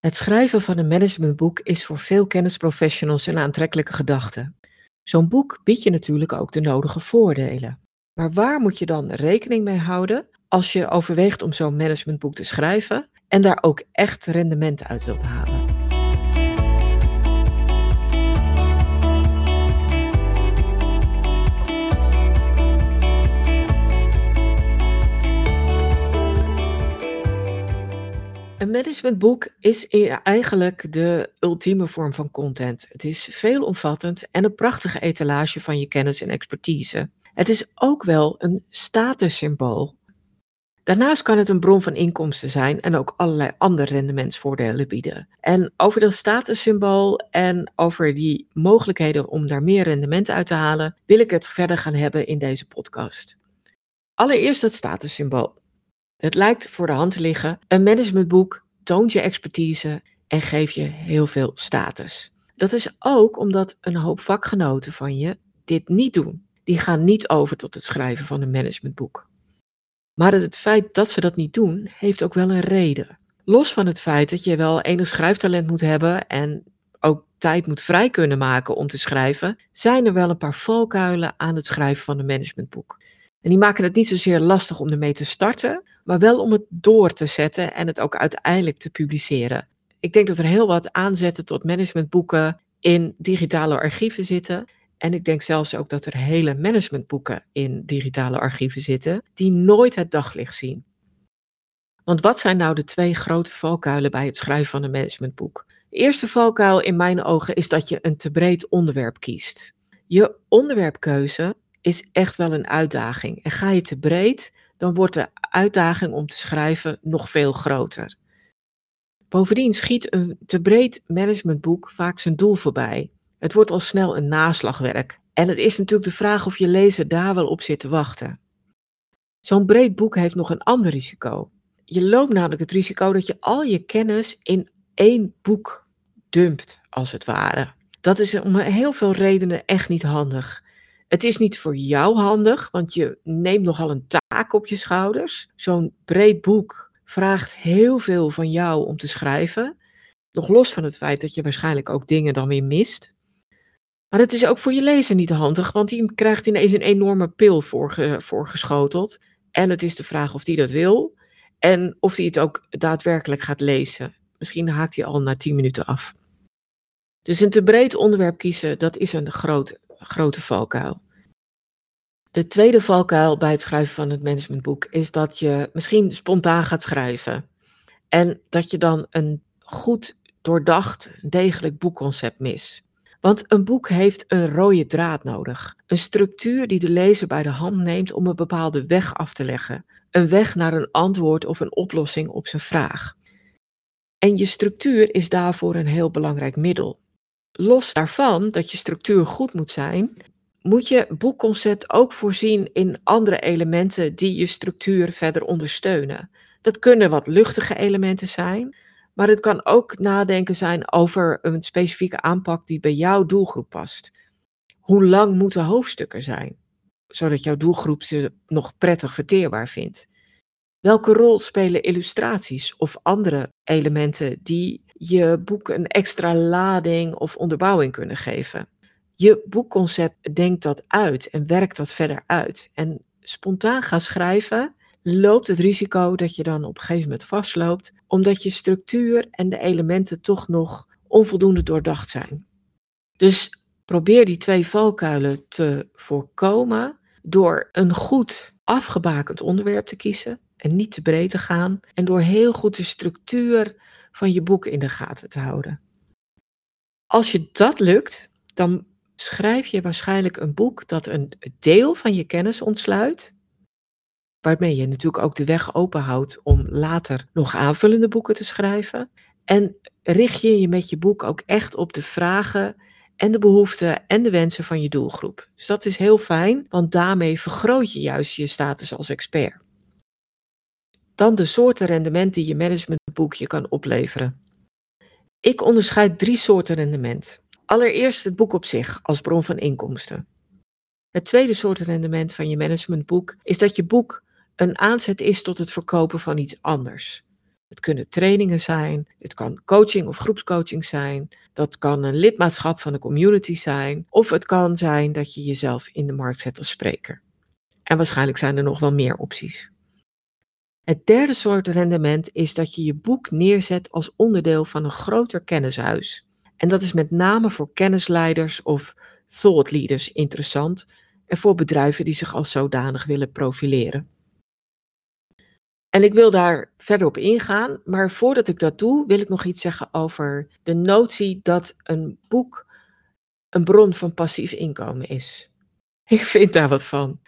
Het schrijven van een managementboek is voor veel kennisprofessionals een aantrekkelijke gedachte. Zo'n boek biedt je natuurlijk ook de nodige voordelen. Maar waar moet je dan rekening mee houden als je overweegt om zo'n managementboek te schrijven en daar ook echt rendement uit wilt halen? Een managementboek is eigenlijk de ultieme vorm van content. Het is veelomvattend en een prachtige etalage van je kennis en expertise. Het is ook wel een statussymbool. Daarnaast kan het een bron van inkomsten zijn en ook allerlei andere rendementsvoordelen bieden. En over dat statussymbool en over die mogelijkheden om daar meer rendement uit te halen, wil ik het verder gaan hebben in deze podcast. Allereerst het statussymbool. Het lijkt voor de hand te liggen. Een managementboek toont je expertise en geeft je heel veel status. Dat is ook omdat een hoop vakgenoten van je dit niet doen. Die gaan niet over tot het schrijven van een managementboek. Maar het feit dat ze dat niet doen, heeft ook wel een reden. Los van het feit dat je wel enig schrijftalent moet hebben en ook tijd moet vrij kunnen maken om te schrijven, zijn er wel een paar valkuilen aan het schrijven van een managementboek. En die maken het niet zozeer lastig om ermee te starten, maar wel om het door te zetten en het ook uiteindelijk te publiceren. Ik denk dat er heel wat aanzetten tot managementboeken in digitale archieven zitten. En ik denk zelfs ook dat er hele managementboeken in digitale archieven zitten, die nooit het daglicht zien. Want wat zijn nou de twee grote valkuilen bij het schrijven van een managementboek? De eerste valkuil in mijn ogen is dat je een te breed onderwerp kiest. Je onderwerpkeuze is echt wel een uitdaging. En ga je te breed, dan wordt de uitdaging om te schrijven nog veel groter. Bovendien schiet een te breed managementboek vaak zijn doel voorbij. Het wordt al snel een naslagwerk. En het is natuurlijk de vraag of je lezer daar wel op zit te wachten. Zo'n breed boek heeft nog een ander risico. Je loopt namelijk het risico dat je al je kennis in één boek dumpt, als het ware. Dat is om heel veel redenen echt niet handig. Het is niet voor jou handig, want je neemt nogal een taak op je schouders. Zo'n breed boek vraagt heel veel van jou om te schrijven. Nog los van het feit dat je waarschijnlijk ook dingen dan weer mist. Maar het is ook voor je lezer niet handig, want die krijgt ineens een enorme pil voorgeschoteld. En het is de vraag of die dat wil en of hij het ook daadwerkelijk gaat lezen. Misschien haakt hij al na 10 minuten af. Dus een te breed onderwerp kiezen, dat is een groot grote valkuil. De tweede valkuil bij het schrijven van het managementboek is dat je misschien spontaan gaat schrijven. En dat je dan een goed doordacht, degelijk boekconcept mis. Want een boek heeft een rode draad nodig. Een structuur die de lezer bij de hand neemt om een bepaalde weg af te leggen. Een weg naar een antwoord of een oplossing op zijn vraag. En je structuur is daarvoor een heel belangrijk middel los daarvan dat je structuur goed moet zijn, moet je boekconcept ook voorzien in andere elementen die je structuur verder ondersteunen. Dat kunnen wat luchtige elementen zijn, maar het kan ook nadenken zijn over een specifieke aanpak die bij jouw doelgroep past. Hoe lang moeten hoofdstukken zijn, zodat jouw doelgroep ze nog prettig verteerbaar vindt? Welke rol spelen illustraties of andere elementen die je boek een extra lading of onderbouwing kunnen geven. Je boekconcept denkt dat uit en werkt dat verder uit. En spontaan gaan schrijven loopt het risico dat je dan op een gegeven moment vastloopt, omdat je structuur en de elementen toch nog onvoldoende doordacht zijn. Dus probeer die twee valkuilen te voorkomen door een goed afgebakend onderwerp te kiezen en niet te breed te gaan en door heel goed de structuur van je boek in de gaten te houden. Als je dat lukt, dan schrijf je waarschijnlijk een boek dat een deel van je kennis ontsluit, waarmee je natuurlijk ook de weg openhoudt om later nog aanvullende boeken te schrijven. En richt je je met je boek ook echt op de vragen en de behoeften en de wensen van je doelgroep. Dus dat is heel fijn, want daarmee vergroot je juist je status als expert. Dan de soorten rendement die je managementboekje kan opleveren. Ik onderscheid drie soorten rendement. Allereerst het boek op zich als bron van inkomsten. Het tweede soort rendement van je managementboek is dat je boek een aanzet is tot het verkopen van iets anders. Het kunnen trainingen zijn, het kan coaching of groepscoaching zijn, dat kan een lidmaatschap van de community zijn, of het kan zijn dat je jezelf in de markt zet als spreker. En waarschijnlijk zijn er nog wel meer opties. Het derde soort rendement is dat je je boek neerzet als onderdeel van een groter kennishuis. En dat is met name voor kennisleiders of thought leaders interessant en voor bedrijven die zich als zodanig willen profileren. En ik wil daar verder op ingaan, maar voordat ik dat doe, wil ik nog iets zeggen over de notie dat een boek een bron van passief inkomen is. Ik vind daar wat van.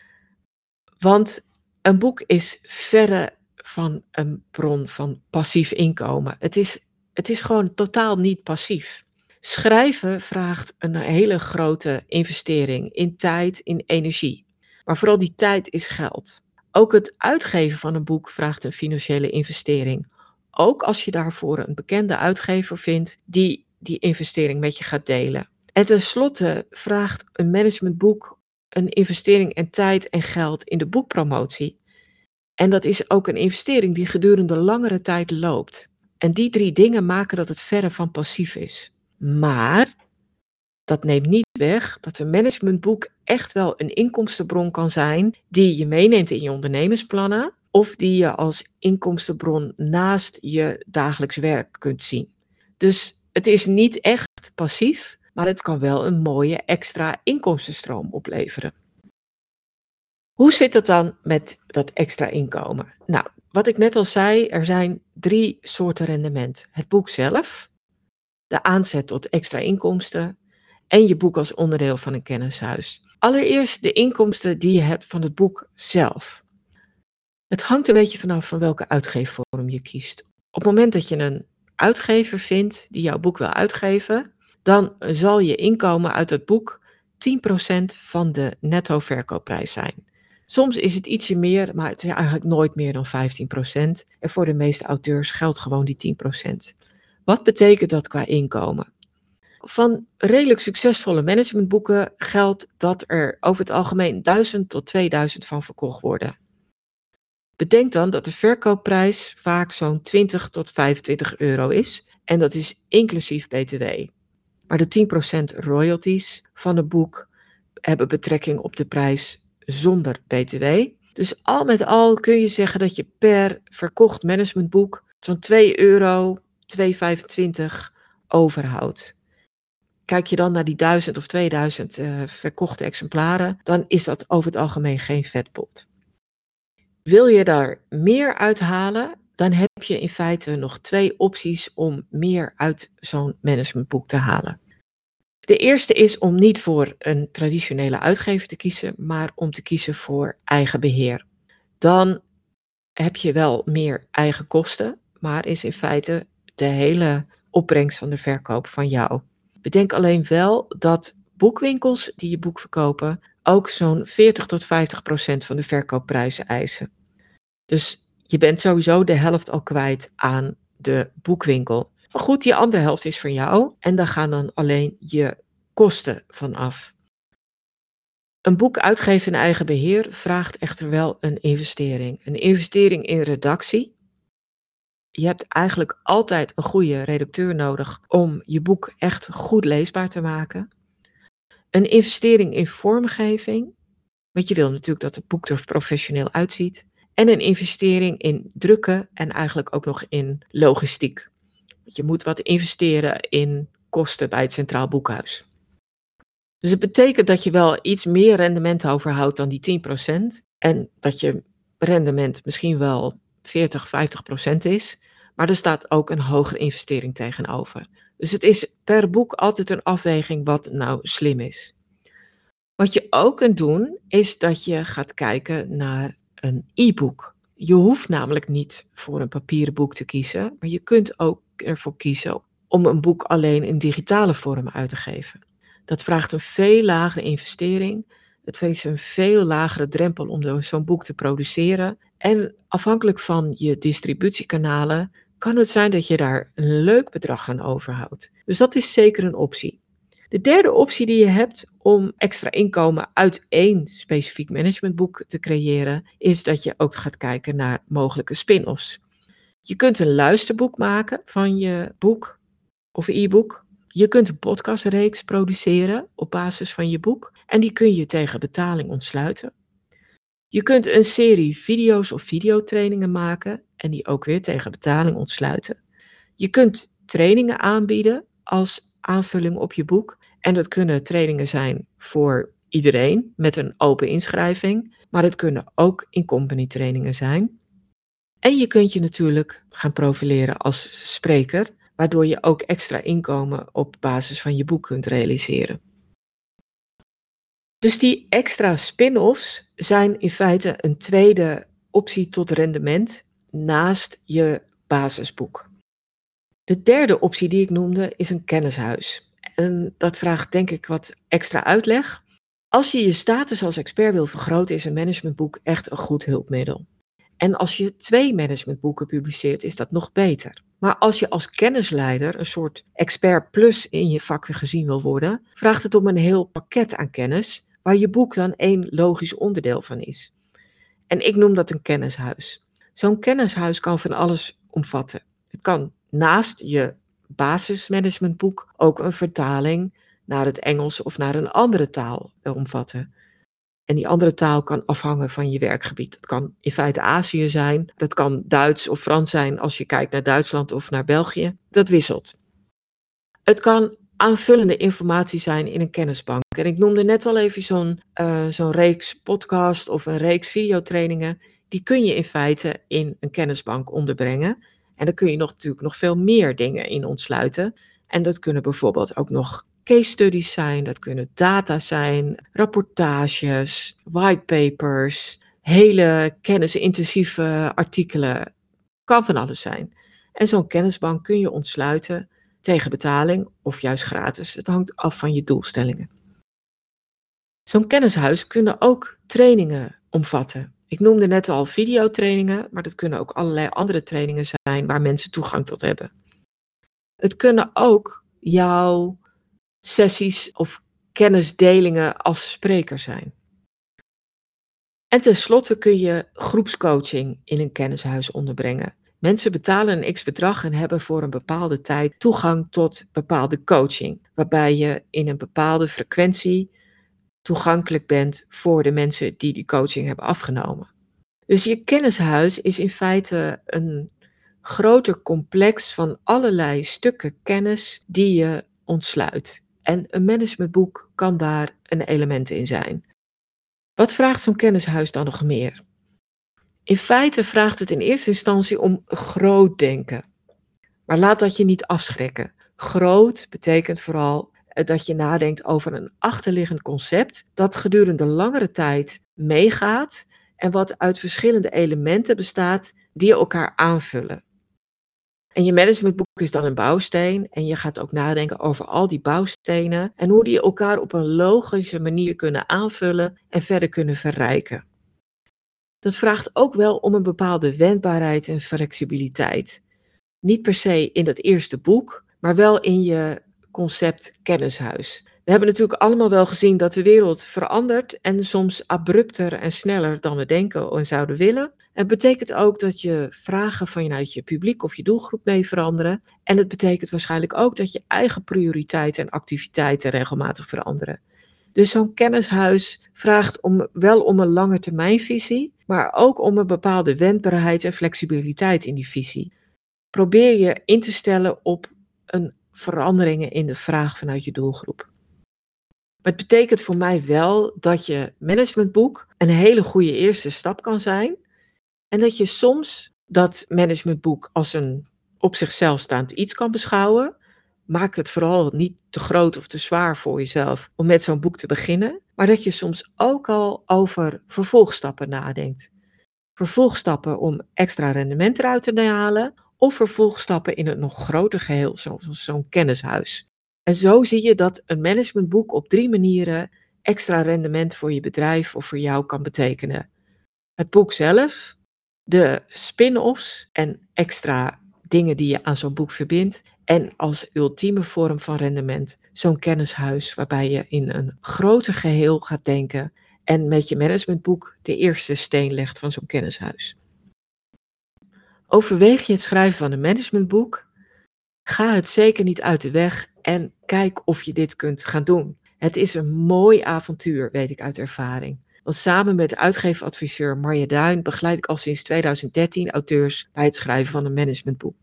Want een boek is verre van een bron van passief inkomen. Het is, het is gewoon totaal niet passief. Schrijven vraagt een hele grote investering in tijd, in energie. Maar vooral die tijd is geld. Ook het uitgeven van een boek vraagt een financiële investering. Ook als je daarvoor een bekende uitgever vindt die die investering met je gaat delen. En tenslotte vraagt een managementboek een investering en tijd en geld in de boekpromotie. En dat is ook een investering die gedurende langere tijd loopt. En die drie dingen maken dat het verre van passief is. Maar dat neemt niet weg dat een managementboek echt wel een inkomstenbron kan zijn die je meeneemt in je ondernemersplannen of die je als inkomstenbron naast je dagelijks werk kunt zien. Dus het is niet echt passief, maar het kan wel een mooie extra inkomstenstroom opleveren. Hoe zit het dan met dat extra inkomen? Nou, wat ik net al zei, er zijn drie soorten rendement. Het boek zelf, de aanzet tot extra inkomsten en je boek als onderdeel van een kennishuis. Allereerst de inkomsten die je hebt van het boek zelf. Het hangt een beetje vanaf van welke uitgeefvorm je kiest. Op het moment dat je een uitgever vindt die jouw boek wil uitgeven, dan zal je inkomen uit het boek 10% van de netto verkoopprijs zijn. Soms is het ietsje meer, maar het is eigenlijk nooit meer dan 15%. En voor de meeste auteurs geldt gewoon die 10%. Wat betekent dat qua inkomen? Van redelijk succesvolle managementboeken geldt dat er over het algemeen 1000 tot 2000 van verkocht worden. Bedenk dan dat de verkoopprijs vaak zo'n 20 tot 25 euro is en dat is inclusief BTW. Maar de 10% royalties van het boek hebben betrekking op de prijs zonder BTW. Dus al met al kun je zeggen dat je per verkocht managementboek zo'n 2 euro, 2,25 overhoudt. Kijk je dan naar die 1000 of 2000 uh, eh, verkochte exemplaren, dan is dat over het algemeen geen vetpot. Wil je daar meer uithalen, dan heb je in feite nog twee opties om meer uit zo'n managementboek te halen. De eerste is om niet voor een traditionele uitgever te kiezen, maar om te kiezen voor eigen beheer. Dan heb je wel meer eigen kosten, maar is in feite de hele opbrengst van de verkoop van jou. Bedenk alleen wel dat boekwinkels die je boek verkopen ook zo'n 40 tot 50 procent van de verkoopprijzen eisen. Dus je bent sowieso de helft al kwijt aan de boekwinkel. Goed, die andere helft is van jou en daar gaan dan alleen je kosten van af. Een boek uitgeven in eigen beheer vraagt echter wel een investering. Een investering in redactie, je hebt eigenlijk altijd een goede redacteur nodig om je boek echt goed leesbaar te maken. Een investering in vormgeving, want je wil natuurlijk dat het boek er professioneel uitziet. En een investering in drukken en eigenlijk ook nog in logistiek. Je moet wat investeren in kosten bij het Centraal Boekhuis. Dus het betekent dat je wel iets meer rendement overhoudt dan die 10%. En dat je rendement misschien wel 40, 50 procent is. Maar er staat ook een hogere investering tegenover. Dus het is per boek altijd een afweging wat nou slim is. Wat je ook kunt doen, is dat je gaat kijken naar een e-book. Je hoeft namelijk niet voor een papieren boek te kiezen, maar je kunt ook ervoor kiezen om een boek alleen in digitale vorm uit te geven. Dat vraagt een veel lagere investering. Het heeft een veel lagere drempel om zo'n boek te produceren. En afhankelijk van je distributiekanalen kan het zijn dat je daar een leuk bedrag aan overhoudt. Dus dat is zeker een optie. De derde optie die je hebt om extra inkomen uit één specifiek managementboek te creëren, is dat je ook gaat kijken naar mogelijke spin-offs. Je kunt een luisterboek maken van je boek of e-book. Je kunt een podcastreeks produceren op basis van je boek en die kun je tegen betaling ontsluiten. Je kunt een serie video's of videotrainingen maken en die ook weer tegen betaling ontsluiten. Je kunt trainingen aanbieden als aanvulling op je boek. En dat kunnen trainingen zijn voor iedereen met een open inschrijving, maar het kunnen ook in-company trainingen zijn. En je kunt je natuurlijk gaan profileren als spreker, waardoor je ook extra inkomen op basis van je boek kunt realiseren. Dus die extra spin-offs zijn in feite een tweede optie tot rendement naast je basisboek. De derde optie die ik noemde is een kennishuis. En dat vraagt denk ik wat extra uitleg. Als je je status als expert wil vergroten, is een managementboek echt een goed hulpmiddel. En als je twee managementboeken publiceert, is dat nog beter. Maar als je als kennisleider een soort expert plus in je vak weer gezien wil worden, vraagt het om een heel pakket aan kennis, waar je boek dan één logisch onderdeel van is. En ik noem dat een kennishuis. Zo'n kennishuis kan van alles omvatten. Het kan naast je basismanagementboek ook een vertaling naar het Engels of naar een andere taal omvatten. En die andere taal kan afhangen van je werkgebied. Dat kan in feite Azië zijn, dat kan Duits of Frans zijn als je kijkt naar Duitsland of naar België. Dat wisselt. Het kan aanvullende informatie zijn in een kennisbank. En ik noemde net al even zo'n zo'n reeks podcast of een reeks videotrainingen. Die kun je in feite in een kennisbank onderbrengen. En daar kun je nog, natuurlijk nog veel meer dingen in ontsluiten. En dat kunnen bijvoorbeeld ook nog case studies zijn, dat kunnen data zijn, rapportages, whitepapers, hele kennisintensieve artikelen. Kan van alles zijn. En zo'n kennisbank kun je ontsluiten tegen betaling of juist gratis. Het hangt af van je doelstellingen. Zo'n kennishuis kunnen ook trainingen omvatten. Ik noemde net al videotrainingen, maar dat kunnen ook allerlei andere trainingen zijn waar mensen toegang tot hebben. Het kunnen ook jouw sessies of kennisdelingen als spreker zijn. En tenslotte kun je groepscoaching in een kennishuis onderbrengen. Mensen betalen een x bedrag en hebben voor een bepaalde tijd toegang tot bepaalde coaching, waarbij je in een bepaalde frequentie toegankelijk bent voor de mensen die die coaching hebben afgenomen. Dus je kennishuis is in feite een groter complex van allerlei stukken kennis die je ontsluit. En een managementboek kan daar een element in zijn. Wat vraagt zo'n kennishuis dan nog meer? In feite vraagt het in eerste instantie om groot denken. Maar laat dat je niet afschrikken. Groot betekent vooral eh, dat je nadenkt over een achterliggend concept dat gedurende langere tijd meegaat en wat uit verschillende elementen bestaat die elkaar aanvullen. En je managementboek is dan een bouwsteen en je gaat ook nadenken over al die bouwstenen en hoe die elkaar op een logische manier kunnen aanvullen en verder kunnen verrijken. Dat vraagt ook wel om een bepaalde wendbaarheid en flexibiliteit. Niet per se in dat eerste boek, maar wel in je concept kennishuis. We hebben natuurlijk allemaal wel gezien dat de wereld verandert en soms abrupter en sneller dan we denken en zouden willen. Het betekent ook dat je vragen vanuit je publiek of je doelgroep mee veranderen. En het betekent waarschijnlijk ook dat je eigen prioriteiten en activiteiten regelmatig veranderen. Dus zo'n kennishuis vraagt om, wel om een lange termijnvisie, maar ook om een bepaalde wendbaarheid en flexibiliteit in die visie. Probeer je in te stellen op een veranderingen in de vraag vanuit je doelgroep. Maar het betekent voor mij wel dat je managementboek een hele goede eerste stap kan zijn. En dat je soms dat managementboek als een op zichzelf staand iets kan beschouwen. Maak het vooral niet te groot of te zwaar voor jezelf om met zo'n boek te beginnen. Maar dat je soms ook al over vervolgstappen nadenkt. Vervolgstappen om extra rendement eruit te halen. Of vervolgstappen in een nog groter geheel, zoals zo'n kennishuis. En zo zie je dat een managementboek op drie manieren extra rendement voor je bedrijf of voor jou kan betekenen. Het boek zelf, de spin-offs en extra dingen die je aan zo'n boek verbindt. En als ultieme vorm van rendement, zo'n kennishuis waarbij je in een groter geheel gaat denken en met je managementboek de eerste steen legt van zo'n kennishuis. Overweeg je het schrijven van een managementboek? Ga het zeker niet uit de weg en kijk of je dit kunt gaan doen. Het is een mooi avontuur, weet ik uit ervaring. Want samen met uitgeefadviseur Marja Duin begeleid ik al sinds 2013 auteurs bij het schrijven van een managementboek.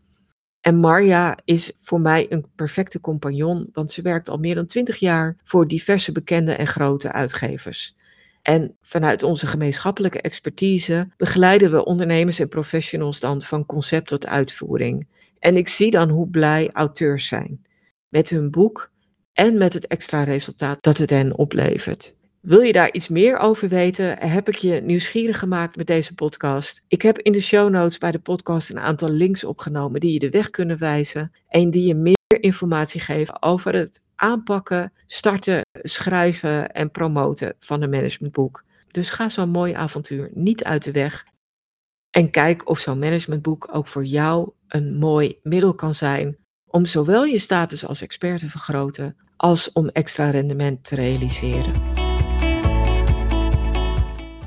En Marja is voor mij een perfecte compagnon, want ze werkt al meer dan 20 jaar voor diverse bekende en grote uitgevers. En vanuit onze gemeenschappelijke expertise begeleiden we ondernemers en professionals dan van concept tot uitvoering. En ik zie dan hoe blij auteurs zijn met hun boek en met het extra resultaat dat het hen oplevert. Wil je daar iets meer over weten? Heb ik je nieuwsgierig gemaakt met deze podcast? Ik heb in de show notes bij de podcast een aantal links opgenomen die je de weg kunnen wijzen en die je meer informatie geven over het aanpakken, starten, schrijven en promoten van een managementboek. Dus ga zo'n mooi avontuur niet uit de weg en kijk of zo'n managementboek ook voor jou een mooi middel kan zijn om zowel je status als expert te vergroten als om extra rendement te realiseren.